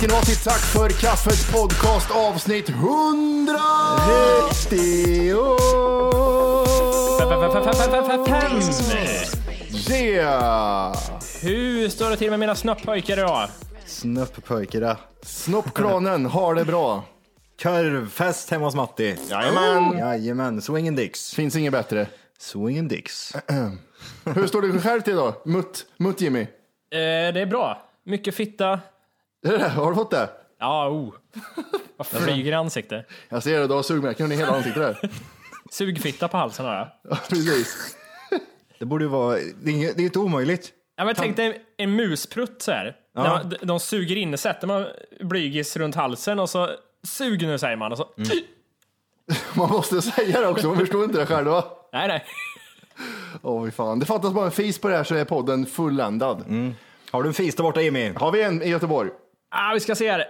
Till Tack för kaffet podcast avsnitt 100! Yeah! Hur står det till med mina snöppojkar idag? Snöpppojkarna. Snoppklanen har det bra. Korvfest hemma hos Matti. Jajamän. Jajamän, swingin' dicks. Finns inget bättre. Swingin' dicks. Hur står du själv till då? Mutt, mutt Jimmy? Eh, det är bra. Mycket fitta. Har du fått det? Ja, oh. Vad flyger i ansiktet. Jag ser det, du har sugmärken i hela ansiktet där. Sugfitta på halsen har jag. Ja, Precis. Det borde ju vara, det är inget- det är inte omöjligt. Ja, men tänk dig en musprutt så här. Man, de, de suger in, sätter man blygis runt halsen och så sug nu säger man och så. Man måste säga det också, man förstår inte det själva. Nej, nej. Åh, fy fan. Det fattas bara en fis på det här så är podden fulländad. Har du en fis där borta Jimmy? Har vi en i Göteborg? Ah, vi ska se här.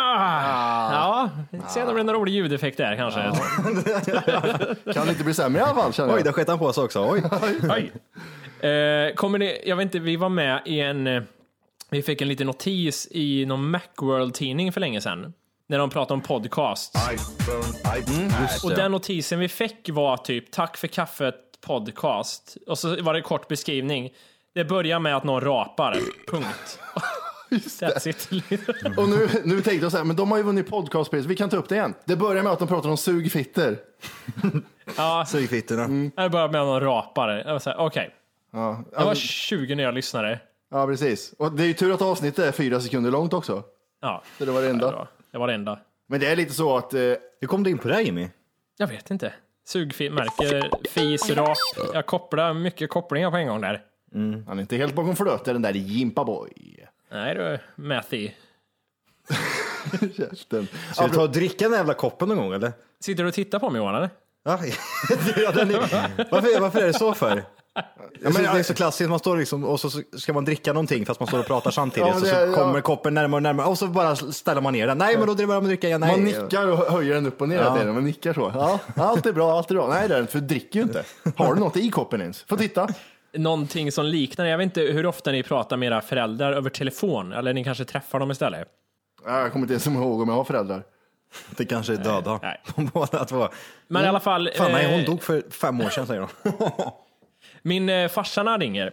Ah. Ja, vi får se om det blir någon rolig ljudeffekt där kanske. Kan inte bli sämre i alla fall känner Oj, jag. där sket han på sig också. Oj. Oj. Eh, kommer ni, jag vet inte, vi var med i en, eh, vi fick en liten notis i någon Macworld-tidning för länge sedan. När de pratade om podcast. Och den notisen vi fick var typ tack för kaffet podcast. Och så var det en kort beskrivning. Det börjar med att någon rapar. Punkt. That's it. Och nu, nu tänkte jag så här, men de har ju vunnit podcastpris, vi kan ta upp det igen. Det börjar med att de pratar om sugfitter. ja, Sugfittorna. det börjar med att någon rapar. Jag var så här, okej. Ja, Det var 20 nya lyssnare. ja, precis. Och det är ju tur att avsnittet är fyra sekunder långt också. Ja, Så det var det det enda. var det, var det enda. Men det är lite så att eh, Hur kom du in på det här Jimmy? Jag vet inte. Sugmärke, fis, rap. Jag kopplar mycket kopplingar på en gång där. han är inte helt bakom flötet den där Jimpa boy. Nej du, Matthew. Käften. Ska du ta och dricka den här jävla koppen någon gång eller? Sitter du och tittar på mig Johan eller? Ja, ja, den är, varför, varför är det så för? Ja, men det är så klassiskt, man står liksom och så ska man dricka någonting fast man står och pratar samtidigt Ja, det- så ja. kommer koppen närmare och närmare och så bara ställer man ner den. Nej, men då börjar man dricka igen. Nej. Man nickar och höjer den upp och ner tiden. Man nickar så. Ja, allt är bra, allt är bra. Nej, det är inte, för du dricker ju inte. Har du något i koppen ens? Få titta. Någonting som liknar, jag vet inte hur ofta ni pratar med era föräldrar över telefon, eller ni kanske träffar dem istället. Ja, Jag kommer inte ens ihåg om jag har föräldrar. Det kanske är döda. Nej. Båda två. Men i alla fall, Fan, nej, hon eh, dog för fem år sedan säger de. min eh, farsa när han ringer,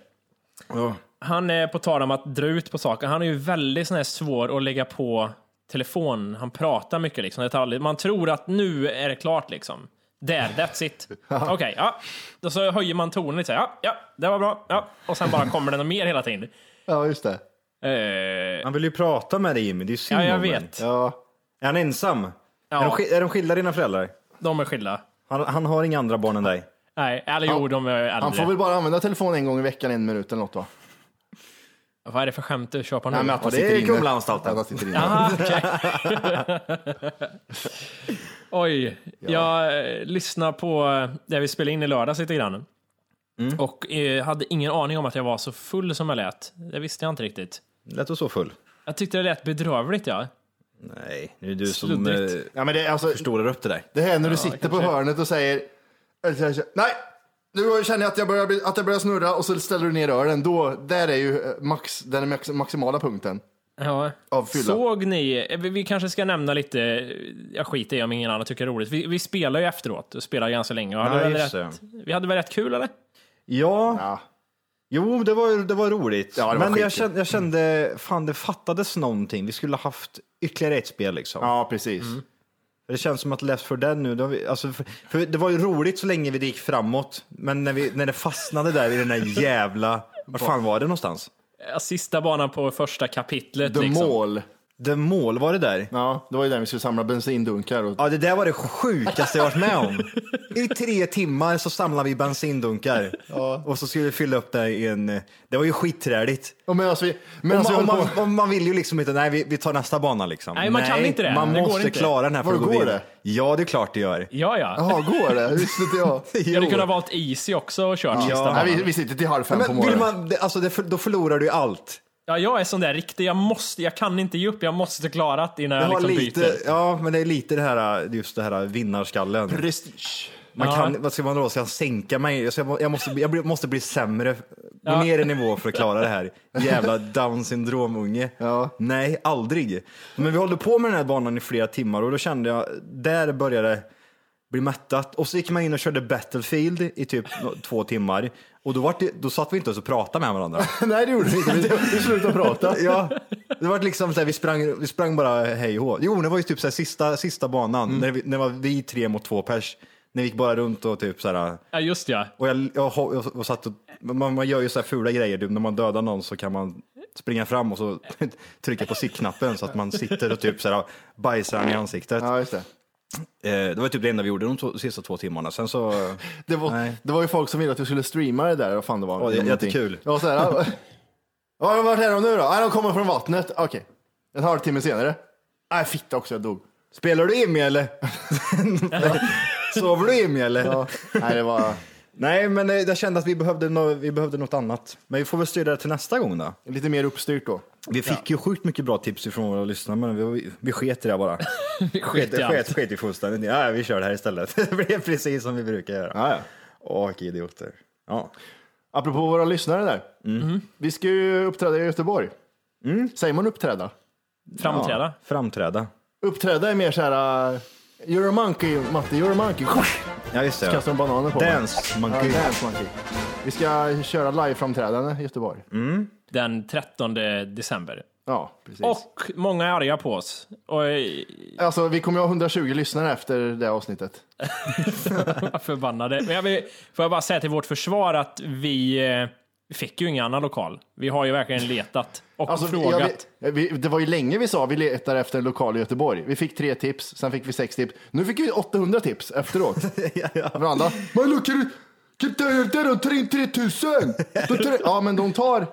Ja. han är på tal om att dra ut på saker. Han är ju väldigt sån här svår att lägga på telefon. Han pratar mycket liksom. Man tror att nu är det klart liksom. Där, that's it. Okej, ja. Och så höjer man tonen lite så här, ja, ja, det var bra, ja. Och sen bara kommer det något mer hela tiden. Ja, just det. Eh, Han vill ju prata med dig Jimmy, det är ju synd ja, jag om vet. Ja, Är han ensam? Ja. Är, de, är de skilda dina föräldrar? De är skilda. Han, han har inga andra barn än dig? Nej, eller jo, de är äldre. han får väl bara använda telefonen en gång i veckan, en minut eller något va? Vad är det för skämt du kör på nu? Nej, men att han det är sitter inne. Kumlaanstalten. Att han sitter inne. Jaha, okej. Oj, jag eh, lyssnar på eh, det vi spelade in i lördags lite grann. Och eh, hade ingen aning om att jag var så full som jag lät. Det visste jag inte riktigt. Lät du så full? Jag tyckte det lät bedrövligt ja. Nej, det är du som Sluddrigt. eh, Ja, men det, är alltså, förstorar upp det där. det här när du sitter på kanske. hörnet och säger nej, nu känner jag att jag börjar, bli- att jag börjar snurra och så ställer du ner ölen. Då, där är ju eh, max, den max, maximala punkten. Ja. Av fylla. Såg ni, eh, vi, vi kanske ska nämna lite, jag skiter i om ingen annan tycker det är roligt. Vi, vi spelar ju efteråt, och spelar ganska länge. Och hade just rätt, vi hade väl rätt kul eller? Ja, Ja. jo, det var, det var roligt. Ja, det var Men jag kände, jag kände, fan det fattades någonting. Vi skulle ha haft ytterligare ett spel liksom. ja, precis. Det känns som att Left 4 Dead nu, vi, alltså, för, det var ju roligt så länge vi gick framåt. Men när, vi, när det fastnade där i den där jävla, var fan var det någonstans? Sista banan på första kapitlet. The liksom. Mall. Det mål var det där. Ja, det var ju där vi skulle samla bensindunkar. Och... Ja, det där var det sjukaste jag varit med om. I tre timmar så samlade vi bensindunkar. Och så skulle vi fylla upp det i en... Det var ju skitträligt. Och vi, medan vi man, på... vill ju liksom inte, nej vi, vi tar nästa bana liksom. Nej, man kan inte det. Man Det går måste inte. klara den här för att gå går vidare. det? Ja, det är klart det gör. Ja, ja. Jaha, går det? Visste inte jag. Jag hade kunnat valt Easy också och kört sista Nej, banan. vi, vi sitter till halv fem på Men vill morgonen. man, alltså det, då förlorar du ju allt. Ja, jag är sån där riktig, jag måste, jag kan inte ge upp, jag måste klara det innan Det jag har liksom lite, byter. ja, men det är lite det här, just det här vinnarskallen. Prestige. Man Ja. kan, vad ska man då, ska jag sänka mig? Jag, ska, jag, måste, jag måste bli sämre, gå Ja. ner i nivå för att klara det här. Jävla down syndrom-unge. Ja. Nej, aldrig. Men vi håller på med den här banan i flera timmar och då kände jag, där började bli mättat. Och så gick man in och körde Battlefield i typ två timmar. Och då, var det, då satt vi inte ens och pratade med varandra. Nej, det gjorde vi inte. Vi, vi slutade prata. Ja, det var liksom så här, vi sprang, vi sprang bara hej och hå. Jo, det var ju typ så här, sista, sista banan, när, vi, när det var vi tre mot två pers. När vi gick bara runt och typ så här, Ja, just ja. och jag, jag, jag, jag satt och, man, man gör ju så här fula grejer, typ, när man dödar någon så kan man springa fram och så trycka på sittknappen så att man sitter och typ så här, bajsar i ansiktet. Ja, just det. Eh, det var typ det enda vi gjorde de två, sista två timmarna. Sen så, Det var, Nej. det var ju folk som ville att vi skulle streama det där. Vad fan det var. Ja, det är Någonting. jättekul. Ja, så här, vart är de nu då? De kommer från vattnet. Okej. En halvtimme senare. Nej, fitta också, jag dog. spelar du Imi eller? Sover du Imi eller? Ja. Nej, det var Nej, men eh, jag kände att vi behövde, nå vi behövde något annat. Men vi får väl styra det till nästa gång då. lite mer uppstyrt då. Vi fick ju sjukt mycket bra tips ifrån våra lyssnare, men vi, vi sket i det bara. Vi sket i Sket, sket, i fullständigt. Ja, vi kör det här istället. Det blev precis som vi brukar göra. Ja, ja. Åh, vilka idioter. Ja. Apropå våra lyssnare där. Mm. Vi ska ju uppträda i Göteborg. Säger man uppträda? Framträda. Ja, framträda. Uppträda är mer så här... Uh, you're a monkey, Matte, you're a monkey. Ja, just det. Kastar de bananer på mig. Dance Ja, monkey. dance monkey. Vi ska köra live-framträdande i Göteborg. Den 13 december. Ja, precis. Och många är arga på oss. Och eh, Alltså, vi kommer ju ha 120 lyssnare efter det avsnittet. förbannade. Men jag vill, får jag bara säga till vårt försvar att vi eh, fick ju ingen annan lokal. Vi har ju verkligen letat och Alltså, vi- frågat. ja, vi, vi, det var ju länge vi sa vi letar efter en lokal i Göteborg. Vi fick tre tips, sen fick vi sex tips. Nu fick vi 800 tips efteråt. Från andra. Men look, kan du, kan du ta 3000? Då tar- Ja, men de tar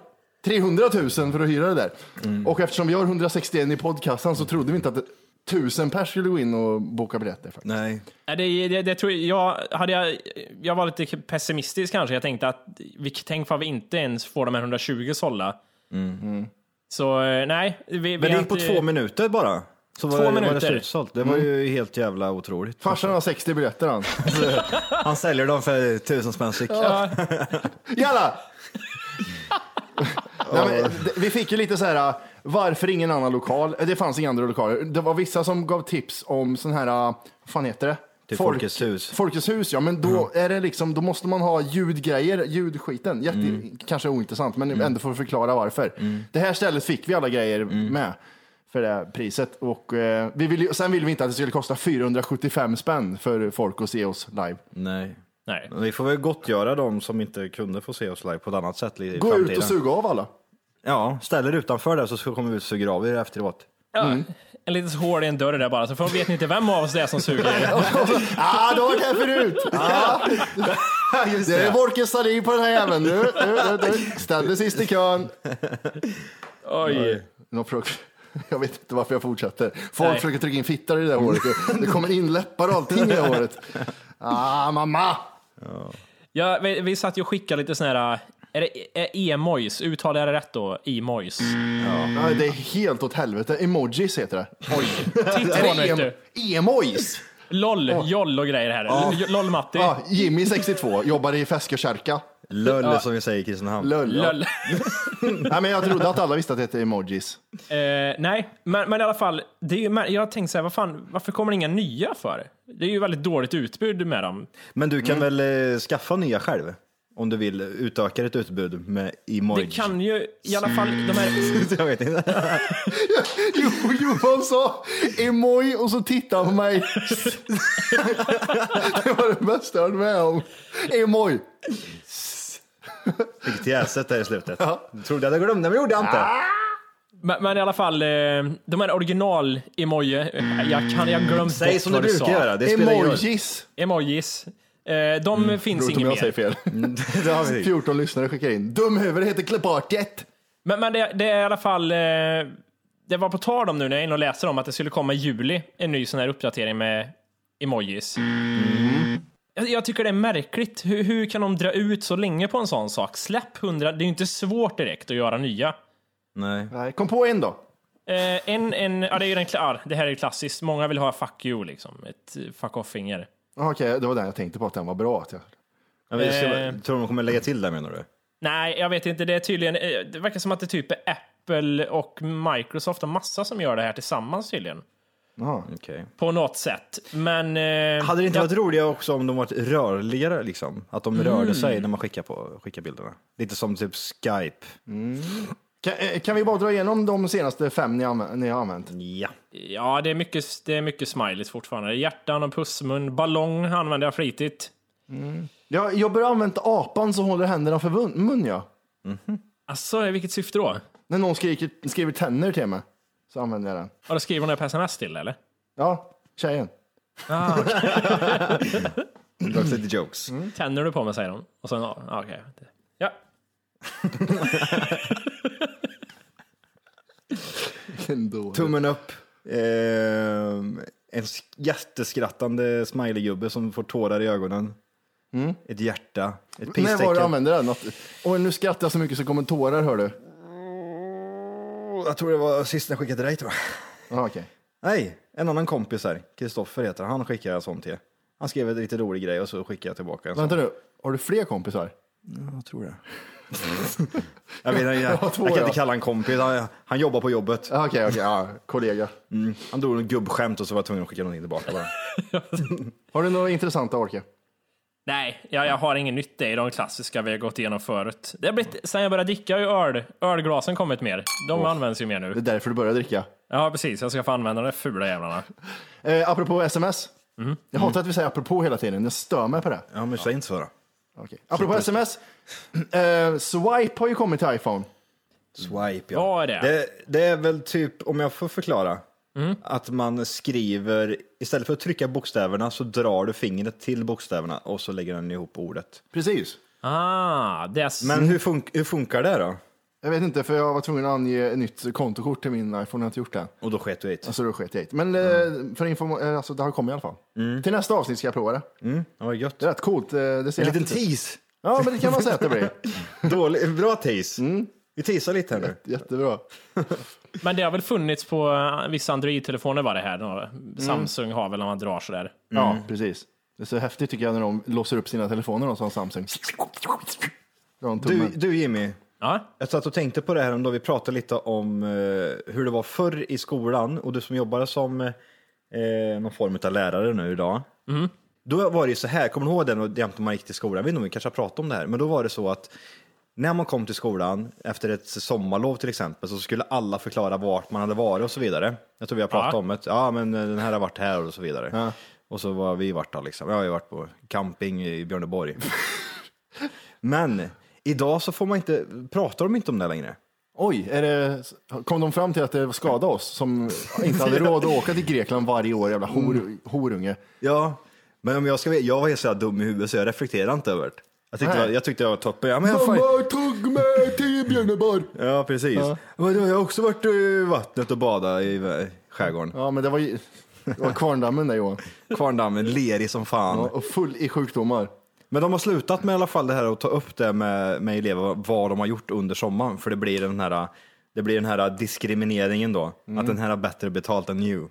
300 000 för att hyra det där. Mm. Och eftersom vi har 161 i podcastan så trodde vi inte att det- tusen pers skulle gå in och boka biljetter. Faktiskt. Nej. Nej, Det, det, det tror jag, hade jag, jag var lite pessimistisk kanske. Jag tänkte att vi, tänk för att vi inte ens får de här 120 sålda. Så eh, nej. Vi, vi Men det gick på inte- två minuter bara. Så var, Två det- var det minuter. slutsålt. Det var ju helt jävla otroligt. Farsan har 60 biljetter han. Han säljer dem för tusen spänn styck. Jalla! Nej, men, det- vi fick ju lite så här, varför ingen annan lokal? Det fanns inga andra lokaler. Det var vissa som gav tips om sån här, vad fan heter det? Till Folkets hus. Folkets hus, ja. Men då, är det liksom, då måste man ha ljudgrejer, ljudskiten. Jätte, Kanske ointressant, men ändå för att förklara varför. Det här stället fick vi alla grejer med för det här priset. Och, eh, vi vill, ju- sen vill vi inte att det skulle kosta 475 spänn för folk att se oss live. Nej. Nej. Men vi får väl gottgöra de som inte kunde få se oss live på ett annat sätt i Gå framtiden. ut och suga av alla. Ja, ställ er utanför där så kommer vi ut och suger av er efteråt. Ja, En litet hål i en dörr där bara, så får vet ni inte vem av oss det är som suger. Ah, du har varit här förut! Ah. Det är Wolkes saliv på den här jäveln. Du, du, du, du. Ställ dig sist i kön. Oj. Jag vet inte varför jag fortsätter. Folk Nej. försöker trycka in fittar i det där håret. Det kommer in läppar och allting i det här håret. Ah, mamma! Ja, vi, vi satt ju och skickade lite såna här Är det är emojis? Uttalar jag det rätt då? Emojis. Ja, det är helt åt helvete. Emojis heter det. Oj. Titta nu, vet du. emojis? LOL, joll och grejer här. LOL-Matti. Ja, Jimmy 62, jobbar i Feskekärka. Lull som vi säger i Kristinehamn. Lull. ja. LOL. Nej, men jag trodde att alla visste att det hette emojis. Eh, nej, men, men i alla fall, det är ju, mär- jag har tänkt så här, vad fan, varför kommer det inga nya för? Det är ju väldigt dåligt utbud med dem. Men du Mm. kan väl eh, skaffa nya själv? Om du vill utöka ditt utbud med emoji. Det kan ju i alla fall, de här, Jag vet inte. Jo, Johan sa emoj och så tittade han på mig. det var det bästa jag varit med om. Emoj. Fick tjäset där i slutet. Trodde jag hade glömt det, men gjorde jag inte. men, men i alla fall, eh, de här original-emoji, eh, jag kan, jag glömt Säg som du du brukar göra. Det spelar. Emojis. Emojis. Eh, de finns Roligt om inget jag mer. säger fel. Det har vi. 14 lyssnare skickar in. Dumhuvud heter Klepartet. Men, men det, det är i alla fall, eh, det var på tal om nu när jag är inne och läser om att det skulle komma i juli, en ny sån här uppdatering med emojis. Jag, jag tycker det är märkligt. Hur, hur kan de dra ut så länge på en sån sak? Släpp hundra, det är ju inte svårt direkt att göra nya. Nej. Nej, kom på en då. Eh, en, en, ja, det är ju den, ja, det här är ju klassiskt. Många vill ha fuck you, liksom. Ett fuck off-finger. Okej, det var den jag tänkte på att den var bra. Att jag... Ja, men ska, Eh. tror du de kommer lägga till det menar du? Nej, jag vet inte. Det är tydligen, eh, det verkar som att det typ är Apple och Microsoft och massa som gör det här tillsammans tydligen. Jaha. Okej. På något sätt. Men... Eh, Hade det inte jag- varit roligare också om de varit rörligare liksom? Att de rörde Mm. sig när man skickar, på, skickar bilderna. Lite som typ Skype. Kan, eh, kan vi bara dra igenom de senaste fem ni, anv- ni har använt? Ja. Ja, det är mycket, det är mycket smileys fortfarande. Hjärtan och pussmun. Ballong använder jag flitigt. Jag, jag börjar använda apan som håller händerna för mun, ja. Alltså, i vilket syfte då? När någon skriker, skriver tänder till mig så använder jag den. Har du skrivit hon det på sms till eller? Ja, tjejen. Dra lite jokes. Tänder du på mig säger hon. Och sen, ja, okej. Ja. Tummen upp. Ehm, en sk- jätteskrattande smileygubbe som får tårar i ögonen. Ett hjärta. Ett När var du använde den? Att, och nu skrattar jag så mycket så kommer tårar, hör du. Jag tror det var sist jag skickade till dig tror jag. Ja, okej. Nej, en annan kompis här. Kristoffer heter han. Skickade jag sånt till. Han skrev en lite rolig grej och så skickade jag tillbaka en sån. Vänta nu, har du fler kompisar? Jag tror det. jag, vet, jag, jag, kan ja. inte kalla han kompis. Han, han jobbar på jobbet. Ja, Okej, okej, ja, kollega. Mm. Han drog en gubbskämt och så var jag tvungen att skicka någonting tillbaka bara. Har du några intressanta Orke? Nej, jag, jag har ingen nytta i de klassiska vi har gått igenom förut. Det har blivit, sen jag började dricka har ju öl, ölglasen kommit mer. De används ju mer Det är nu. därför du började dricka. Ja, precis. Jag ska få använda de fula jävlarna. Eh, apropå sms. Jag hatar att vi säger apropå hela tiden, jag stör mig på det. Ja, men säg inte så då. Okej. Apropå sms. Eh, Swipe har ju kommit till iPhone. Swipe ja. Vad är det? det? Det är väl typ, om jag får förklara, att man skriver, istället för att trycka bokstäverna så drar du fingret till bokstäverna och så lägger den ihop ordet. Precis. Ah, det är... s- Men hur, fun- hur funkar det då? Jag vet inte, för jag var tvungen att ange ett nytt kontokort till min iPhone, jag har inte gjort det. Och då sket du i det. Alltså då sket jag i det. Men eh, för inform- eh, alltså, det har kommit i alla fall. Till nästa avsnitt ska jag prova det. Mm, det var gött. Det är rätt coolt. eh, Det ser En liten häftigt ut. tease. Ja, men det kan man säga att det blir. Dålig, bra tease. Vi teasar lite här nu. Jättebra. Men det har väl funnits på eh, vissa Android-telefoner var det här. då. Samsung har väl när man drar sådär. Ja, precis. Det är så häftigt tycker jag när de låser upp sina telefoner och som Samsung. Drar en Du, tummen. du Jimmy, Ja, jag satt och tänkte på det här då vi pratade lite om eh, hur det var förr i skolan och du som jobbade som eh, någon form av lärare nu idag. Då var det ju så här, kommer du ihåg den och jämt när man gick till skolan? Jag vet inte om vi kanske har pratat om det här, men då var det så att när man kom till skolan efter ett sommarlov till exempel så skulle alla förklara vart man hade varit och så vidare. Jag tror vi har pratat Ja. om det. Ja, men eh, den här har varit här och så vidare. Och så var vi varit då liksom. Jag har ju varit på camping i Björneborg. men idag så får man inte, pratar de inte om det längre. Oj, är det, kom de fram till att det skadade oss som inte hade råd att åka till Grekland varje år, jävla hor, horunge? Ja, men om jag ska veta, jag var helt så här dum i huvudet så jag reflekterar inte över det. Jag tyckte, det var- jag tyckte jag var toppen. Ja, men jag, Mamma tog mig till Björneborg! ja precis. Då, Jag har också varit i vattnet och badat i eh, skärgården. Ja, men det var ju det var Kvarndammen där Johan. Kvarndammen, lerig som fan. Ja, och full i sjukdomar. Men de har slutat med i alla fall det här att ta upp det med, med elever, vad de har gjort under sommaren. För det blir den här, det blir den här diskrimineringen då. Att den här har bättre betalt än you.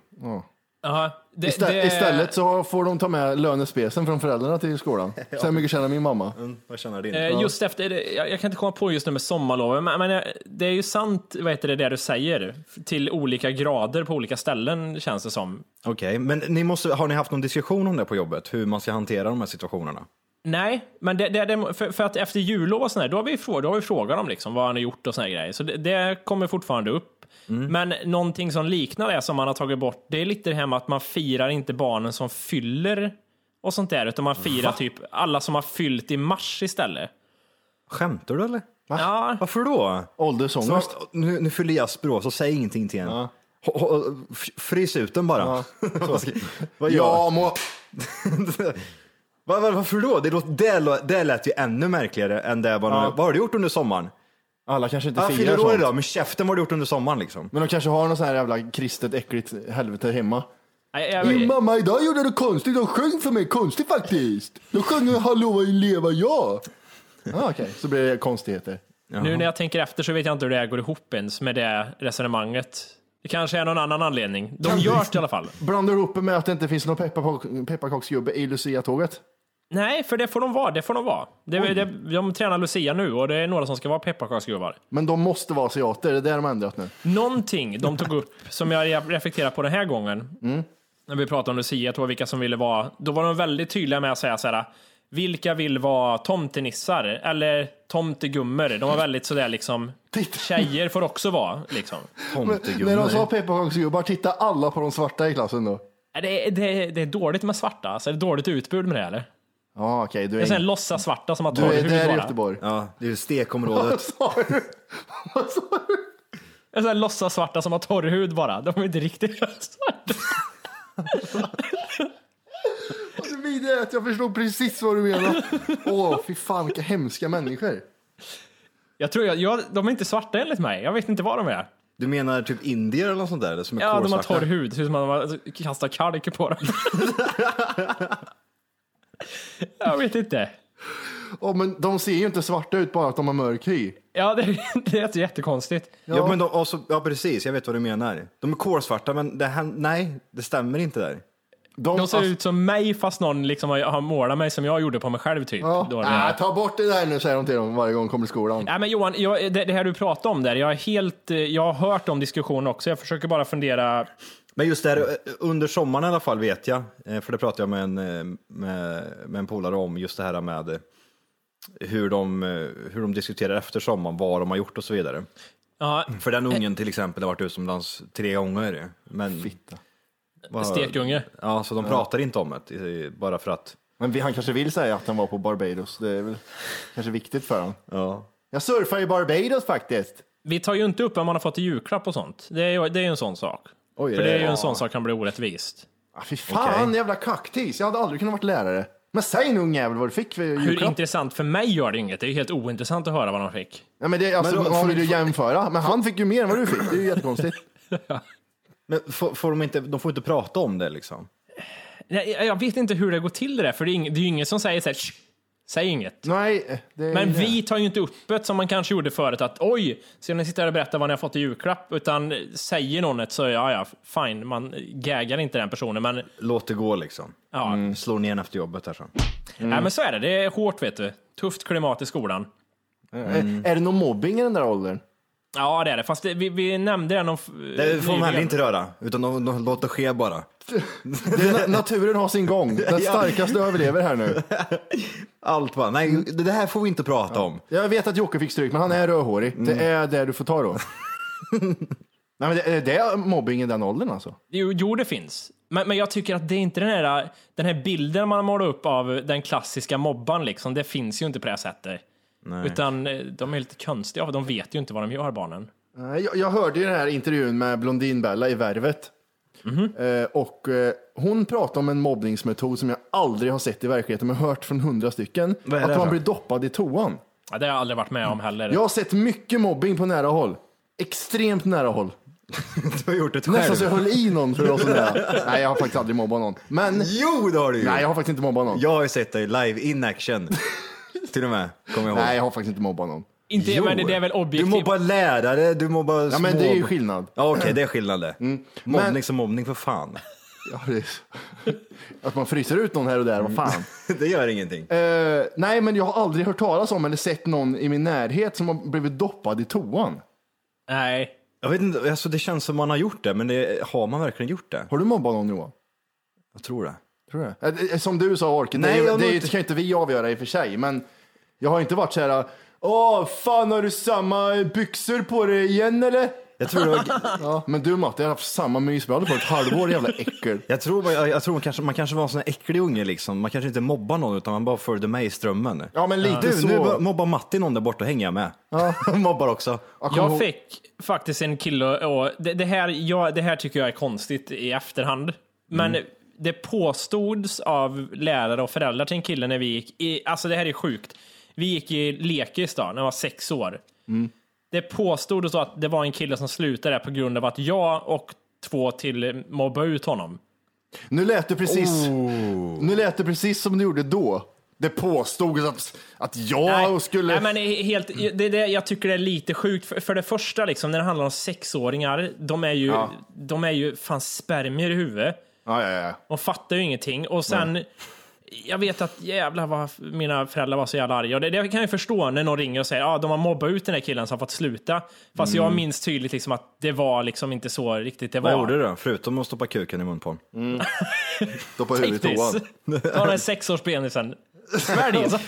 Ja, det, Istä- det- Istället så får de ta med lönespecen från föräldrarna till skolan. Så här mycket tjänar min mamma. Mm, vad känner din? Eh, Just efter, det- jag, jag kan inte komma på just nu med sommarloven, men, men eh, det är ju sant, vad heter det, det du säger, till olika grader på olika ställen känns det som. Okej, men ni måste, har ni haft någon diskussion om det på jobbet? Hur man ska hantera de här situationerna? Nej, men det, det, det, för, för att efter jullov och sådär, då har vi, då har vi frågat dem liksom vad han har gjort och här grejer. Så det, det kommer fortfarande upp. Men någonting som liknar det som man har tagit bort, det är lite det här med att man firar inte barnen som fyller och sånt där, utan man firar typ alla som har fyllt i mars istället. Skämtar du eller? Ja, Varför då? Åldersångest. Så, nu, nu fyller Jasper år, så säg ingenting till henne. F- Frys ut den bara. Ja, må... Va- va- Varför då? Det, låter, det, det lät ju ännu märkligare än det bara, Vad har du gjort under sommaren? Alla kanske inte Ja, firar fyller år sånt. idag, men käften vad har du gjort under sommaren liksom? Men de kanske har något sånt här jävla kristet äckligt helvete hemma. jag, jag, Min mamma idag gjorde det konstigt, de sjöng för mig konstigt faktiskt. De sjöng Hallå leva jag. Ah, Okej, så blir det konstigheter. nu när jag tänker efter så vet jag inte hur det här går ihop ens med det resonemanget. Det kanske är någon annan anledning. De gör det i alla fall. Blandar det med att det inte finns någon pepparkak- pepparkaksgubbe i Lucia-tåget? Nej, för det får de vara. Det får de vara. Det, det, de tränar Lucia nu och det är några som ska vara pepparkaksgubbar. Men de måste vara asiater, det är det de har ändrat nu. Någonting de tog upp som jag reflekterar på den här gången. När vi pratade om Lucia, jag tror vilka som ville vara. Då var de väldigt tydliga med att säga så här. Vilka vill vara tomtenissar eller tomtegummor? De var väldigt sådär liksom. Titta. Tjejer får också vara liksom. När de sa pepparkaksgubbar, titta alla på de svarta i klassen då. Det är, det, är, det är dåligt med svarta, alltså, det är dåligt utbud med det eller? Ja, okej, du Det är här är, låtsas svarta som har du torr är hud där i. Göteborg. Ja, det är stekområdet. Sa du? Vad sa du? Det är sån här låtsas svarta som har torr hud bara. De är inte riktigt svarta. Vidare att jag förstod precis vad du menar. Åh, fy fan vilka hemska människor. Jag tror jag, jag, de är inte svarta enligt mig. Jag vet inte vad de är. Du menar typ indier eller något sånt där? Som är Ja, de har torr hud. Det ser ut som att man har kastat kalk på dem. jag vet inte. Åh, men de ser ju inte svarta ut bara att de har mörk hy. Ja, det, det är jättekonstigt. Ja, men de, alltså, ja, precis. Jag vet vad du menar. De är kolsvarta, men det, här- nej, det stämmer inte där. De, De ser alltså- ut som mig fast någon liksom har, har målat mig som jag gjorde på mig själv typ. Ja. Då det Äh, är- ta bort det där nu säger de till dem varje gång de kommer till skolan. Nej men Johan, jag, det, det här du pratar om där, jag är helt, jag har hört om diskussionen också. Jag försöker bara fundera. Men just där, eh, under sommaren i alla fall vet jag, eh, för det pratade jag med en, eh, med, med en polare om, just det här med hur de, hur de diskuterar efter sommaren, vad de har gjort och så vidare. Ja, För den ungen till exempel har varit utomlands tre gånger. Men, Fitta. Vad- stekunge. Ja, så de pratar inte om det, bara för att. Men han kanske vill säga att han var på Barbados. Det är väl kanske viktigt för honom. Ja. Jag surfar i Barbados faktiskt. Vi tar ju inte upp vad man har fått i julklapp och sånt. Det är ju det är ju en sån sak. Oj, För det är ju ja. en sån sak kan bli orättvist. Ah, fy fan, jävla kaktis. Jag hade aldrig kunnat vara lärare. Men säg nu ungjävel vad du fick för Hur julklapp. intressant för mig gör det inget. Det är ju helt ointressant att höra vad de fick. Ja, men det, alltså, Men då- får- vill ju jämföra. Men han fick ju mer än vad du fick. Det är ju jättekonstigt. Men får, får de, inte, de får inte prata om det liksom? Nej, Jag vet inte hur det går till det där, för det är, ing, det är ju ingen som säger så här, "Shh, säg inget. Nej, det är Men det. vi tar ju inte upp det som man kanske gjorde förut, att oj, ska ni sitta här och berätta vad ni har fått i julklapp? Utan säger någon ett så, ja, ja, fine, man gaggar inte den personen, men Låt det gå liksom. ja, Slår ner efter jobbet här så. nej, men så är det. Det är hårt, vet du. Tufft klimat i skolan. Är, är det någon mobbing i den där åldern? Ja, det är det. Fast det, vi, vi nämnde det någon... Det får de heller inte röra, utan de, de låter ske bara. Det naturen har sin gång. Den starkaste överlever här nu. Allt bara, nej det här får vi inte prata om. Jag vet att Jocke fick stryk, men han är rödhårig. Det är det du får ta då. Nej, men det, det är mobbing i den åldern alltså. Jo, jo, det finns. Men, men jag tycker att det är inte den här, den här bilden man målar upp av den klassiska mobban, liksom. det finns ju inte på det här sättet. Utan eh, de är lite konstiga, de vet ju inte vad de gör, barnen. Nej, Jag, jag hörde ju den här intervjun med Blondinbella i Värvet. Mhm. Eh, och eh, hon pratade om en mobbningsmetod som jag aldrig har sett i verkligheten, men hört från hundra stycken. Att man då? blir doppad i toan. Ja, det har jag aldrig varit med om heller. Jag har sett mycket mobbing på nära håll. Extremt nära håll. Du har gjort det Nästan så själv. jag höll i någon för att vara så nära. Nej, jag har faktiskt aldrig mobbat någon. Men, Jo, det har du ju. nej jag har faktiskt inte mobbat någon. Jag har ju sett dig live in action. Till och med, kommer jag ihåg. Nej, jag har faktiskt inte mobbat någon. Inte, Jo. men det är väl Du objektivt. mobbar lärare, du mobbar Ja, små... men det är ju skillnad. Ja, okej, det är skillnad det. Men- Mobbning som mobbning för fan. Ja, det är... Att man fryser ut någon här och där, vad fan. det gör ingenting. Eh, nej, men jag har aldrig hört talas om eller sett någon i min närhet som har blivit doppad i toan. Nej. Jag vet inte, alltså det känns som man har gjort det, men det, har man verkligen gjort det? Har du mobbat någon Johan? Jag tror det. Tror du? Eh, eh, Som du sa Orken, Nej, det, är, jag det är, inte- kan inte vi avgöra i och för sig, men jag har inte varit så här, åh fan har du samma byxor på dig igen eller? Jag tror, det var, Ja, men du Matte, jag har haft samma mysbrallor på ett halvår, jävla äckel. jag tror, jag, jag tror man, kanske, man kanske var en sån äcklig unge liksom. Man kanske inte mobbar någon utan man bara följde med i strömmen. Ja, men lite Du, så. nu mobbar Matti någon där borta, hänger jag med. mobbar också. Jag Jag fick faktiskt en kille och det, det, här, ja, det här tycker jag är konstigt i efterhand. Men Mm. Det påstods av lärare och föräldrar till en kille när vi gick i, alltså det här är sjukt. Vi gick i lekis då, när jag var sex år. Mm. Det påstods att det var en kille som slutade där på grund av att jag och två till mobbade ut honom. Nu lät det precis, nu lät det precis som du gjorde då. Det påstod att, att jag skulle... nej, men helt, det, det, jag tycker det är lite sjukt. För, för det första, liksom, när det handlar om sexåringar, de är ju, Ja. de är ju fan spermier i huvudet. Ja, ja, ja. De fattar ju ingenting. Och sen, jag vet att jävlar vad mina föräldrar var så jävla arga. Och det, det kan jag förstå när någon ringer och säger att ah, de har mobbat ut den här killen som har fått sluta. Fast jag minns tydligt liksom att det var liksom inte så riktigt det var. Vad gjorde du då? Förutom att stoppa kuken i mun på honom. Stoppa huvudet i toan. Ta den sexårspenisen. Svälj! så-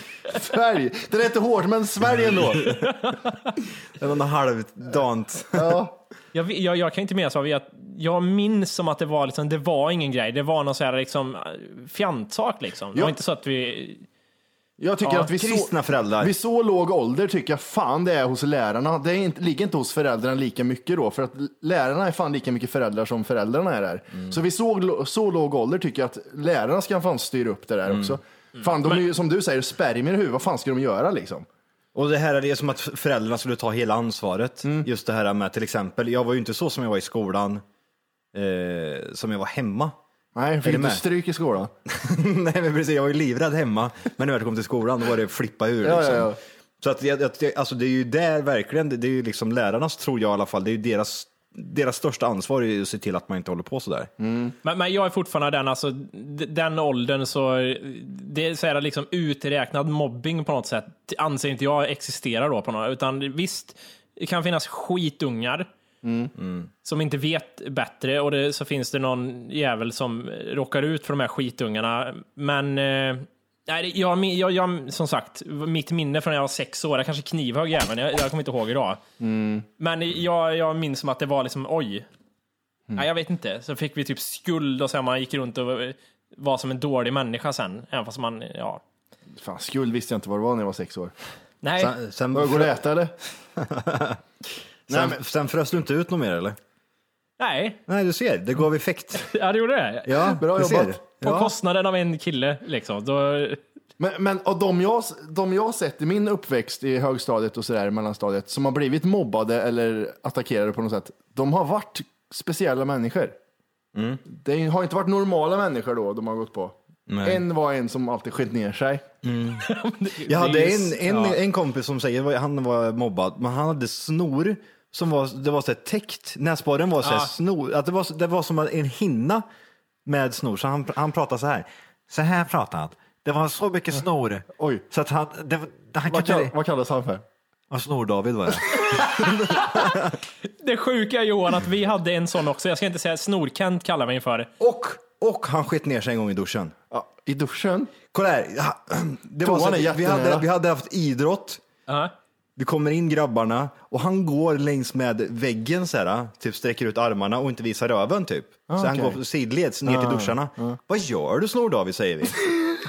Svälj! Det lät hårt, men svälj ändå. Det var något halvdant. Ja. Jag, jag, jag kan inte minnas vad vi... Jag minns som att det var liksom, det var ingen grej. Det var någon så här liksom fjantsak liksom. Det Ja. var inte så att vi... Jag tycker Ja, att vi kristna så, föräldrar. vid så låg ålder tycker jag fan det är hos lärarna. Det är inte, ligger inte hos föräldrarna lika mycket då, för att lärarna är fan lika mycket föräldrar som föräldrarna är där. Så vid så, så låg ålder tycker jag att lärarna ska fan styra upp det där också. Fan, de är ju som du säger spermier i huvudet, vad fan ska de göra liksom? Och det här är det som att föräldrarna skulle ta hela ansvaret. Mm. Just det här med till exempel, jag var ju inte så som jag var i skolan, eh, som jag var hemma. Nej, fick du med? stryk i skolan? Nej men precis, jag var ju livrädd hemma. Men när jag kom till skolan då var det flippa ur. Ja, Liksom. ja, ja. Så att, jag, jag, alltså det är ju där verkligen, det är ju liksom lärarnas tror jag i alla fall, det är ju deras, deras största ansvar är ju att se till att man inte håller på sådär. Mm. Men, men jag är fortfarande den, alltså, den åldern så, det är så här liksom uträknad mobbing på något sätt, anser inte jag existerar då på något, utan visst, det kan finnas skitungar som inte vet bättre och det, så finns det någon jävel som råkar ut för de här skitungarna. Men eh, nej, jag, jag, jag, som sagt, mitt minne från när jag var sex år, jag kanske knivhög jäveln, jag, jag kommer inte ihåg idag. Men jag, jag minns som att det var liksom, oj, Nej, jag vet inte. Så fick vi typ skuld och så här, man gick runt och var som en dålig människa sen. Även fast man, ja. Fan, skuld visste jag inte vad det var när jag var sex år. Nej, Sen, sen, Går det att äta eller? sen, sen frös du inte ut något mer eller? nej, Nej du ser, det gav effekt. ja, det gjorde det. Ja, Bra du jobbat. ser. På Ja. kostnaden av en kille liksom. Då, Men, men av de jag, de jag sett i min uppväxt i högstadiet och sådär, mellanstadiet, som har blivit mobbade eller attackerade på något sätt, de har varit speciella människor. Mm. Det har inte varit normala människor då de har gått på. Nej. En var en som alltid skett ner sig. Jag hade Det är en, en, ja. en kompis som säger, han var mobbad, men han hade snor som var, det var så här täckt, näsborren var så här Ja. snor, att det var, det var som en hinna med snor, så han, han pratade så här. Så här pratade han. Det var så mycket snor. Oj. Så att han, det, han Vad, kunde... kall, vad kallas han för? Ja, Snor-David var det. det sjuka är Johan att vi hade en sån också. Jag ska inte säga Snor-Kent kallar vi för. Och, och han skett ner sig en gång i duschen. Ja, I duschen? Kolla här. Det Toan var så, är att vi, hade, vi hade haft idrott. Ja. Vi kommer in grabbarna och han går längs med väggen så här, typ sträcker ut armarna och inte visar röven typ. så han okej. går sidleds ner till duscharna. Vad gör du Snor-David säger vi.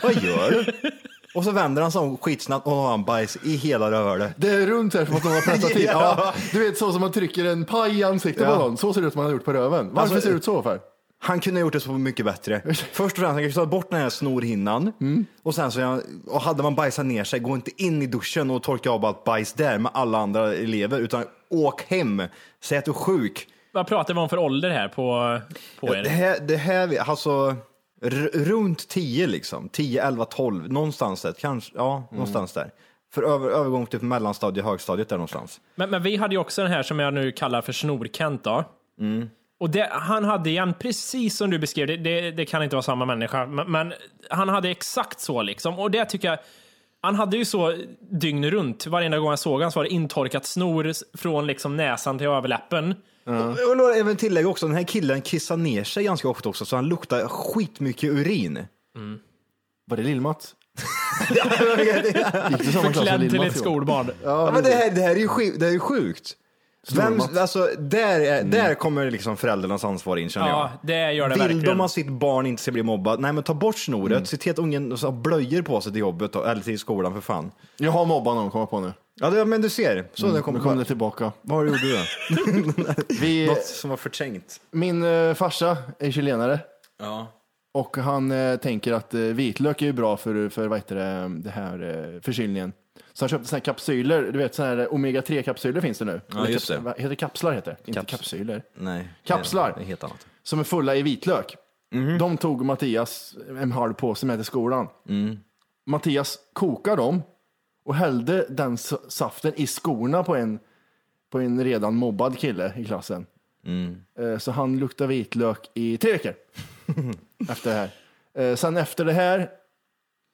Vad gör du? Och så vänder han sig om skitsnabbt och har han bajs i hela rövhålet. Det är runt här som att de har pressat till. Ja. Du vet så som man trycker en paj i ansiktet Ja. på någon. Så ser det ut som man har gjort på röven. Varför Alltså, ser det ut så för? Han kunde ha gjort det så mycket bättre. Först och främst, han kunde ta bort den här snorhinnan. Och sen så, jag- och hade man bajsat ner sig, gå inte in i duschen och torka av allt bajs där med alla andra elever, utan åk hem. Säg att du är sjuk. vad pratar vi om för ålder här på, på Det er? här, det här alltså runt 10 liksom, 10, 11, 12, någonstans där, kanske, ja, någonstans där. För över, övergång till mellanstadie, högstadiet där någonstans. Men, men vi hade ju också den här som jag nu kallar för Snorkent då. Och det, han hade igen, precis som du beskrev, det, det, det kan inte vara samma människa, men, men han hade exakt så liksom. Och det tycker jag, han hade ju så dygn runt, varenda gång jag såg honom så var det intorkat snor från liksom näsan till överläppen. Jag vill även tillägga också, den här killen kissar ner sig ganska ofta också, så han luktar skitmycket urin. Var det Lill-Mats? Gick du samma klass som Klädd till ett skolbarn. Ja, men det här, det här är ju sjuk, det här är sjukt. Vem, alltså, där, är, där kommer liksom föräldrarnas ansvar in känner Ja, jag. det gör det Vill verkligen. de att sitt barn inte ska bli mobbad, nej men ta bort snoret, se till att ungen har blöjor på sig till jobbet eller till skolan för fan. Jag har mobbat någon, kommer jag på nu. Ja, det, men du ser, så det Nu kommer kom det tillbaka. Vad har du gjort du då? Vi, Något som var förträngt. min eh, farsa är chilenare Ja. och han eh, tänker att eh, vitlök är ju bra för, för vad heter det, det här eh, förkylningen. Så han köpte såna här kapsyler, du vet såna här omega-3 kapsyler finns det nu. Ja, just det. Vad Heter det kapslar heter det? Inte Kaps- kapsyler. Nej. Kapslar. Det är helt annat. Som är fulla i vitlök. Mhm. De tog Mattias en halv påse med till skolan. Mm. Mattias kokade dem och hällde den s- saften i skorna på en, på en redan mobbad kille i klassen. Mm. Eh, Så han luktade vitlök i tre veckor efter det här. Eh, Sen efter det här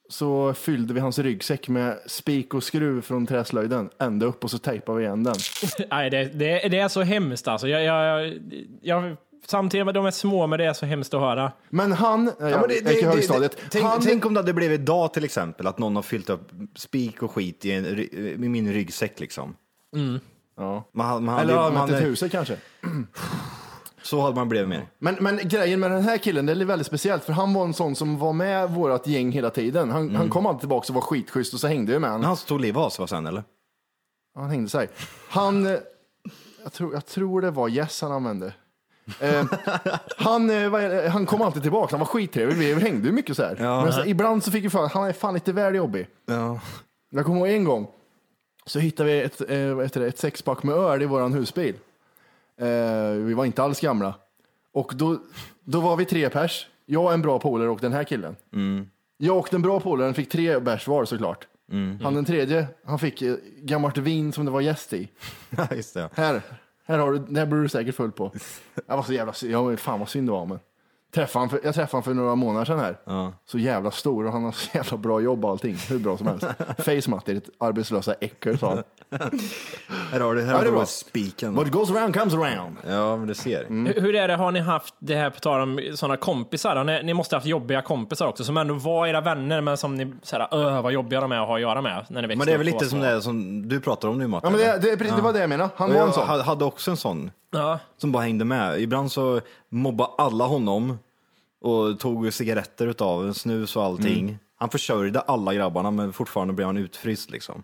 så fyllde vi hans ryggsäck med spik och skruv från träslöjden ända upp och så tejpade vi igen den. Nej, det, det, det är så hemskt alltså. Jag, jag, jag, samtidigt med de är små, men det är så hemskt att höra. Men han, ja, men det, gick det, i det, högstadiet, det, tänk, han, tänk om det hade blivit idag till exempel, att någon har fyllt upp spik och skit i, en, ry- i min ryggsäck liksom. ja. Man, man hade, eller ju- använt man ett huset kanske. så hade man blivit mer. Men, men grejen med den här killen, det är väldigt speciellt, för han var en sån som var med vårt gäng hela tiden. Han, han kom alltid tillbaka och var skitschysst och så hängde vi med honom. Han tog livet av sig sen eller? Han hängde sig. Han, eh, jag tror, jag tror det var Yes han använde. Eh, han, eh, vad är det? han kom alltid tillbaka, han var skittrevlig, vi hängde ju mycket så här. Men så, ibland så fick vi för han är fan lite väl jobbig. Ja. Jag kommer ihåg en gång, så hittade vi ett, eh, vad heter det, ett sexpack med öl i våran husbil. Eh, vi var inte alls gamla. Och då, då var vi tre pers, jag, en bra polare och den här killen. Jag och den bra polaren fick tre bärs var såklart. Han den tredje, han fick eh, gammalt vin som det var gäst i. Just det. Här, här har du, det här blir du säkert full på. Jag var så jävla, jag, fan vad synd det var men. Träffade han för, jag träffade honom för några månader sedan här. Ja. Så jävla stor och han har så jävla bra jobb och allting. Hur bra som helst. Face matte, ditt arbetslösa äckel sa han. Här har du, här Ja, har det är du bra. spiken. What goes around comes around. Ja, men du ser. Hur, hur är det, har ni haft det här på tal om sådana kompisar? Ni, ni måste ha haft jobbiga kompisar också, som ändå var era vänner, men som ni såhär, öh vad jobbiga de är att ha att göra med när ni växte Men det är väl lite som det som du pratar om nu Matte? Ja men det, det, är precis- det var det jag menade. Han Och var en jag sån. ha- hade också en sån Ja. som bara hängde med. Ibland så mobbade alla honom och tog cigaretter utav snus och allting. Mm. Han försörjde alla grabbarna men fortfarande blev han utfryst liksom.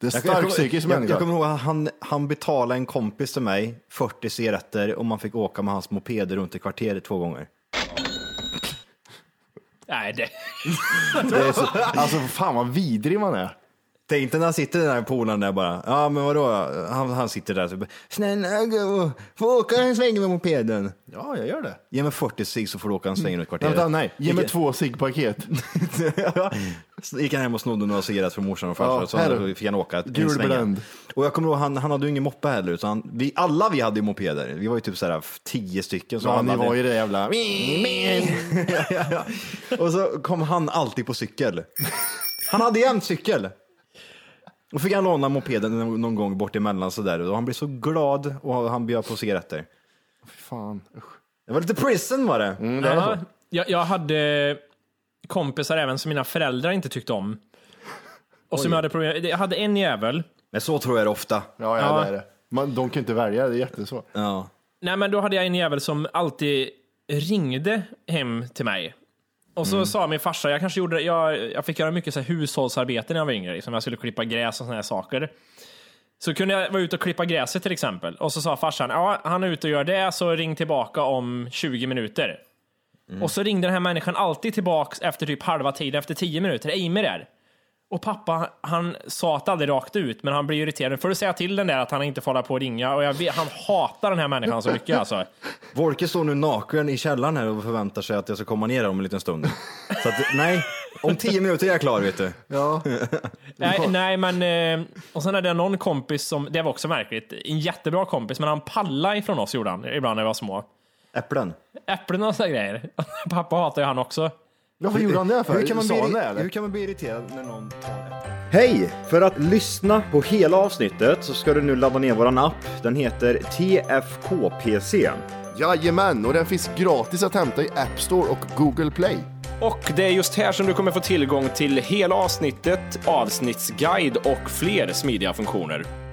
Det är Jag- jag stark psykisk jag, jag människa. kommer ihåg att han, han betalade en kompis till mig 40 cigaretter och man fick åka med hans moped runt i kvarteret två gånger. Nej, det... Det är så, alltså fan vad vidrig man är. Tänk dig när han sitter där polaren där bara. Ja men vadå, han, han sitter där typ. Snälla gå, få åka en sväng med mopeden. Ja, jag gör det. Ge mig 40 cigg så får du åka en sväng runt kvarteret. Vänta, nej. Ge mig två ciggpaket. Så gick han hem och snodde några cigaretter från morsan och farsan Ja, så här. han fick han åka en Gul sväng. Och jag kommer ihåg, han, han hade ju ingen moppe heller, utan vi, alla vi hade ju mopeder. Vi var ju typ sådär tio stycken. Så Ja, alla ni hade- var ju det jävla... ja, ja. Och så kom han alltid på cykel. Han hade jämt cykel. Och fick han låna mopeden någon gång bort emellan sådär. Och han blev så glad och han bjöd på cigaretter. Fan, usch. Det var lite prison var det. Mm, det Ja, jag, jag hade kompisar även som mina föräldrar inte tyckte om. Och som jag hade problem Jag hade en jävel. Men så tror jag det ofta. Ja, ja, Ja. det är det. Man, de kan inte välja, det är jätteså. Ja. Nej, men då hade jag en jävel som alltid ringde hem till mig. Och så sa min farsa, jag kanske gjorde, jag, jag fick göra mycket så här hushållsarbete när jag var yngre, liksom jag skulle klippa gräs och här saker. Så kunde jag vara ute och klippa gräset till exempel. Och så sa farsan, ja han är ute och gör det, så ring tillbaka om 20 minuter. Och så ringde den här människan alltid tillbaks efter typ halva tiden, efter 10 minuter, Eimer där. Och pappa, han sa det aldrig rakt ut, men han blir irriterad. Nu får du säga till den där att han inte får hålla på och ringa. Och jag vet, han hatar den här människan så mycket alltså. Volke står nu naken i källaren här och förväntar sig att jag ska komma ner om en liten stund. Så att, nej, om tio minuter är jag klar vet du. Ja. Nej, nej men... eh, Och sen hade jag någon kompis som, det var också märkligt, en jättebra kompis, men han pallade ifrån oss gjorde han, ibland när vi var små. Äpplen. Äpplen och sådana grejer. Pappa hatar ju han också. Varför gjorde han det för? Hur kan man, bli, det, eller? hur kan man bli irriterad när någon tar äpplen? Hej! För att lyssna på hela avsnittet så ska du nu ladda ner våran app. Den heter TFKPC. Jajamän, och den finns gratis att hämta i App Store och Google Play. Och det är just här som du kommer få tillgång till hela avsnittet, avsnittsguide och fler smidiga funktioner.